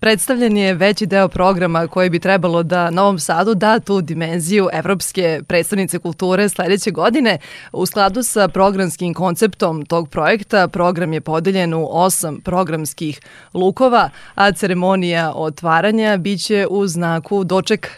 Predstavljen je veći deo programa koji bi trebalo da Novom Sadu da tu dimenziju Evropske predstavnice kulture sledeće godine. U skladu sa programskim konceptom tog projekta program je podeljen u osam programskih lukova, a ceremonija otvaranja biće u znaku doček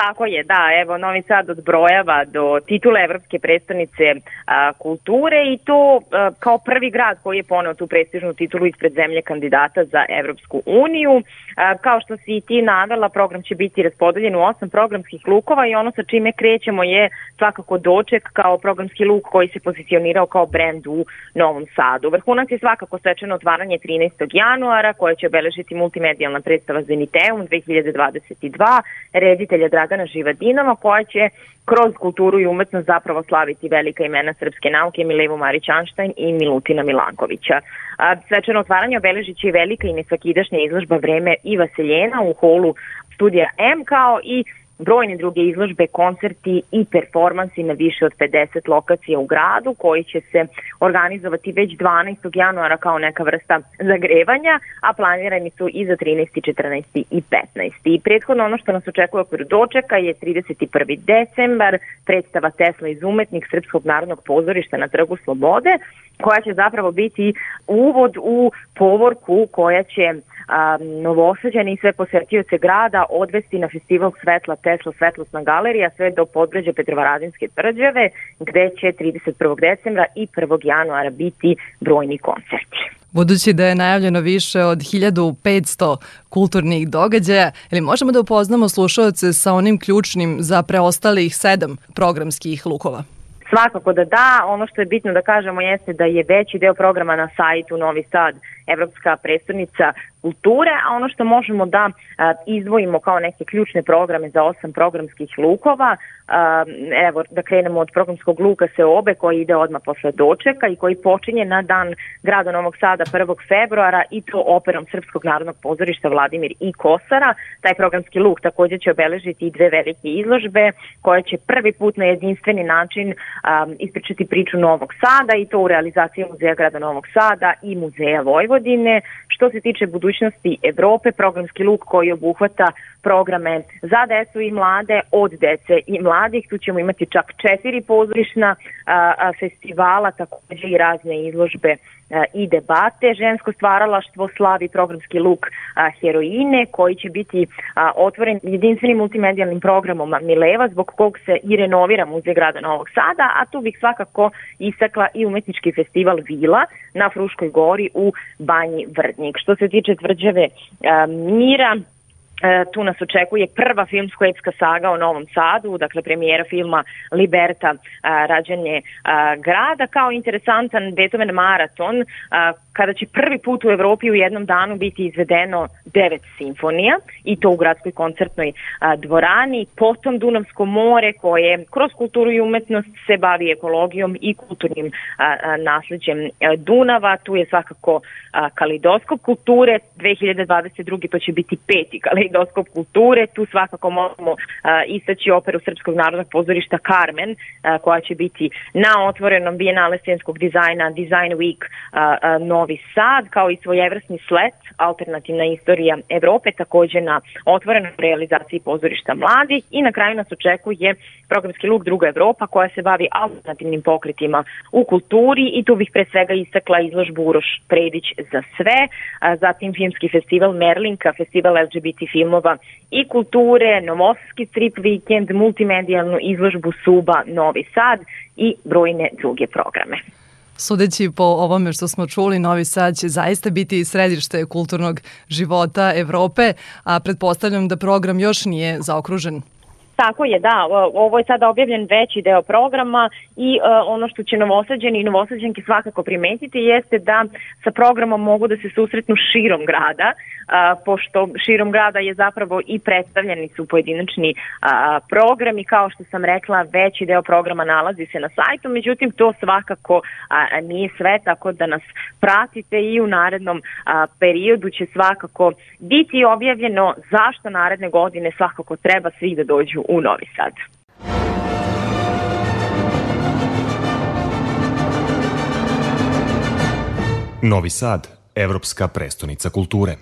Tako je, da, evo Novi Sad odbrojava do titule Evropske predstavnice a, kulture i to a, kao prvi grad koji je poneo tu prestižnu titulu ispred zemlje kandidata za Evropsku uniju. A, kao što si i ti navela, program će biti raspodeljen u osam programskih lukova i ono sa čime krećemo je svakako doček kao programski luk koji se pozicionirao kao brend u Novom Sadu. Vrhunac je svakako svečano otvaranje 13. januara koje će obeležiti multimedijalna predstava Zeniteum 2022 reditelja Draga Dragana Živadinova koja će kroz kulturu i umetnost zapravo slaviti velika imena srpske nauke Milevu Marić Anštajn i Milutina Milankovića. Svečano otvaranje obeležit će i velika i nesvakidašnja izložba Vreme i Vaseljena u holu studija M kao i brojne druge izložbe, koncerti i performansi na više od 50 lokacija u gradu koji će se organizovati već 12. januara kao neka vrsta zagrevanja, a planirani su i za 13. 14. i 15. I prethodno ono što nas očekuje okvir dočeka je 31. decembar predstava Tesla iz umetnik Srpskog narodnog pozorišta na Trgu Slobode koja će zapravo biti uvod u povorku koja će um, novosađani i sve posetioce grada odvesti na festival Svetla Tesla svetlosna galerija sve do podgrađa Petrovaradinske tvrđave gde će 31. decembra i 1. januara biti brojni koncerti. Budući da je najavljeno više od 1500 kulturnih događaja, ili možemo da upoznamo slušalce sa onim ključnim za preostalih sedam programskih lukova? Svakako da da, ono što je bitno da kažemo jeste da je veći deo programa na sajtu Novi Sad, Evropska predstavnica, kulture, a ono što možemo da e, izdvojimo kao neke ključne programe za osam programskih lukova, e, evo da krenemo od programskog luka Seobe koji ide odmah posle dočeka i koji počinje na dan grada Novog Sada 1. februara i to operom Srpskog narodnog pozorišta Vladimir i Kosara. Taj programski luk takođe će obeležiti i dve velike izložbe koje će prvi put na jedinstveni način um, ispričati priču Novog Sada i to u realizaciji Muzeja grada Novog Sada i Muzeja Vojvodine što se tiče budućnosti Evrope, programski luk koji obuhvata programe za decu i mlade od dece i mladih. Tu ćemo imati čak četiri pozorišna festivala, takođe i razne izložbe i debate. Žensko stvaralaštvo slavi programski luk a, heroine koji će biti a, otvoren jedinstvenim multimedijalnim programom Mileva zbog kog se i renovira Muzej grada Novog Sada, a tu bih svakako istakla i umetnički festival Vila na Fruškoj gori u Banji Vrdnik. Što se tiče tvrđave a, Mira, E, tu nas očekuje prva filmsko-epska saga o Novom Sadu, dakle premijera filma Liberta, e, rađanje e, grada, kao interesantan Beethoven maraton, kada će prvi put u Evropi u jednom danu biti izvedeno devet simfonija, i to u gradskoj koncertnoj dvorani, potom Dunavsko more, koje kroz kulturu i umetnost se bavi ekologijom i kulturnim a, nasledđem Dunava, tu je svakako kalidoskop kulture, 2022. to pa će biti peti kalidoskop i doskop kulture. Tu svakako možemo istaći operu Srpskog narodnog pozorišta Carmen, koja će biti na otvorenom Bijenale scenskog dizajna Design Week Novi Sad, kao i svojevrsni slet, alternativna istorija Evrope, takođe na otvorenom realizaciji pozorišta mladih i na kraju nas očekuje programski luk Druga Evropa koja se bavi alternativnim pokretima u kulturi i tu bih pre svega istakla izložbu Uroš Predić za sve, zatim filmski festival Merlinka, festival LGBT filmova i kulture, Novosavski strip vikend, multimedijalnu izložbu Suba Novi Sad i brojne druge programe. Sudeći po ovome što smo čuli, Novi Sad će zaista biti središte kulturnog života Evrope, a pretpostavljam da program još nije zaokružen. Tako je, da. Ovo je sada objavljen veći deo programa i e, ono što će novosađeni i novosađenke svakako primetiti jeste da sa programom mogu da se susretnu širom grada, e, pošto širom grada je zapravo i predstavljeni su pojedinačni e, program i kao što sam rekla, veći deo programa nalazi se na sajtu, međutim to svakako nije sve, tako da nas pratite i u narednom periodu će svakako biti objavljeno zašto naredne godine svakako treba svi da dođu u Novi Sad. Novi Sad, evropska prestonica kulture.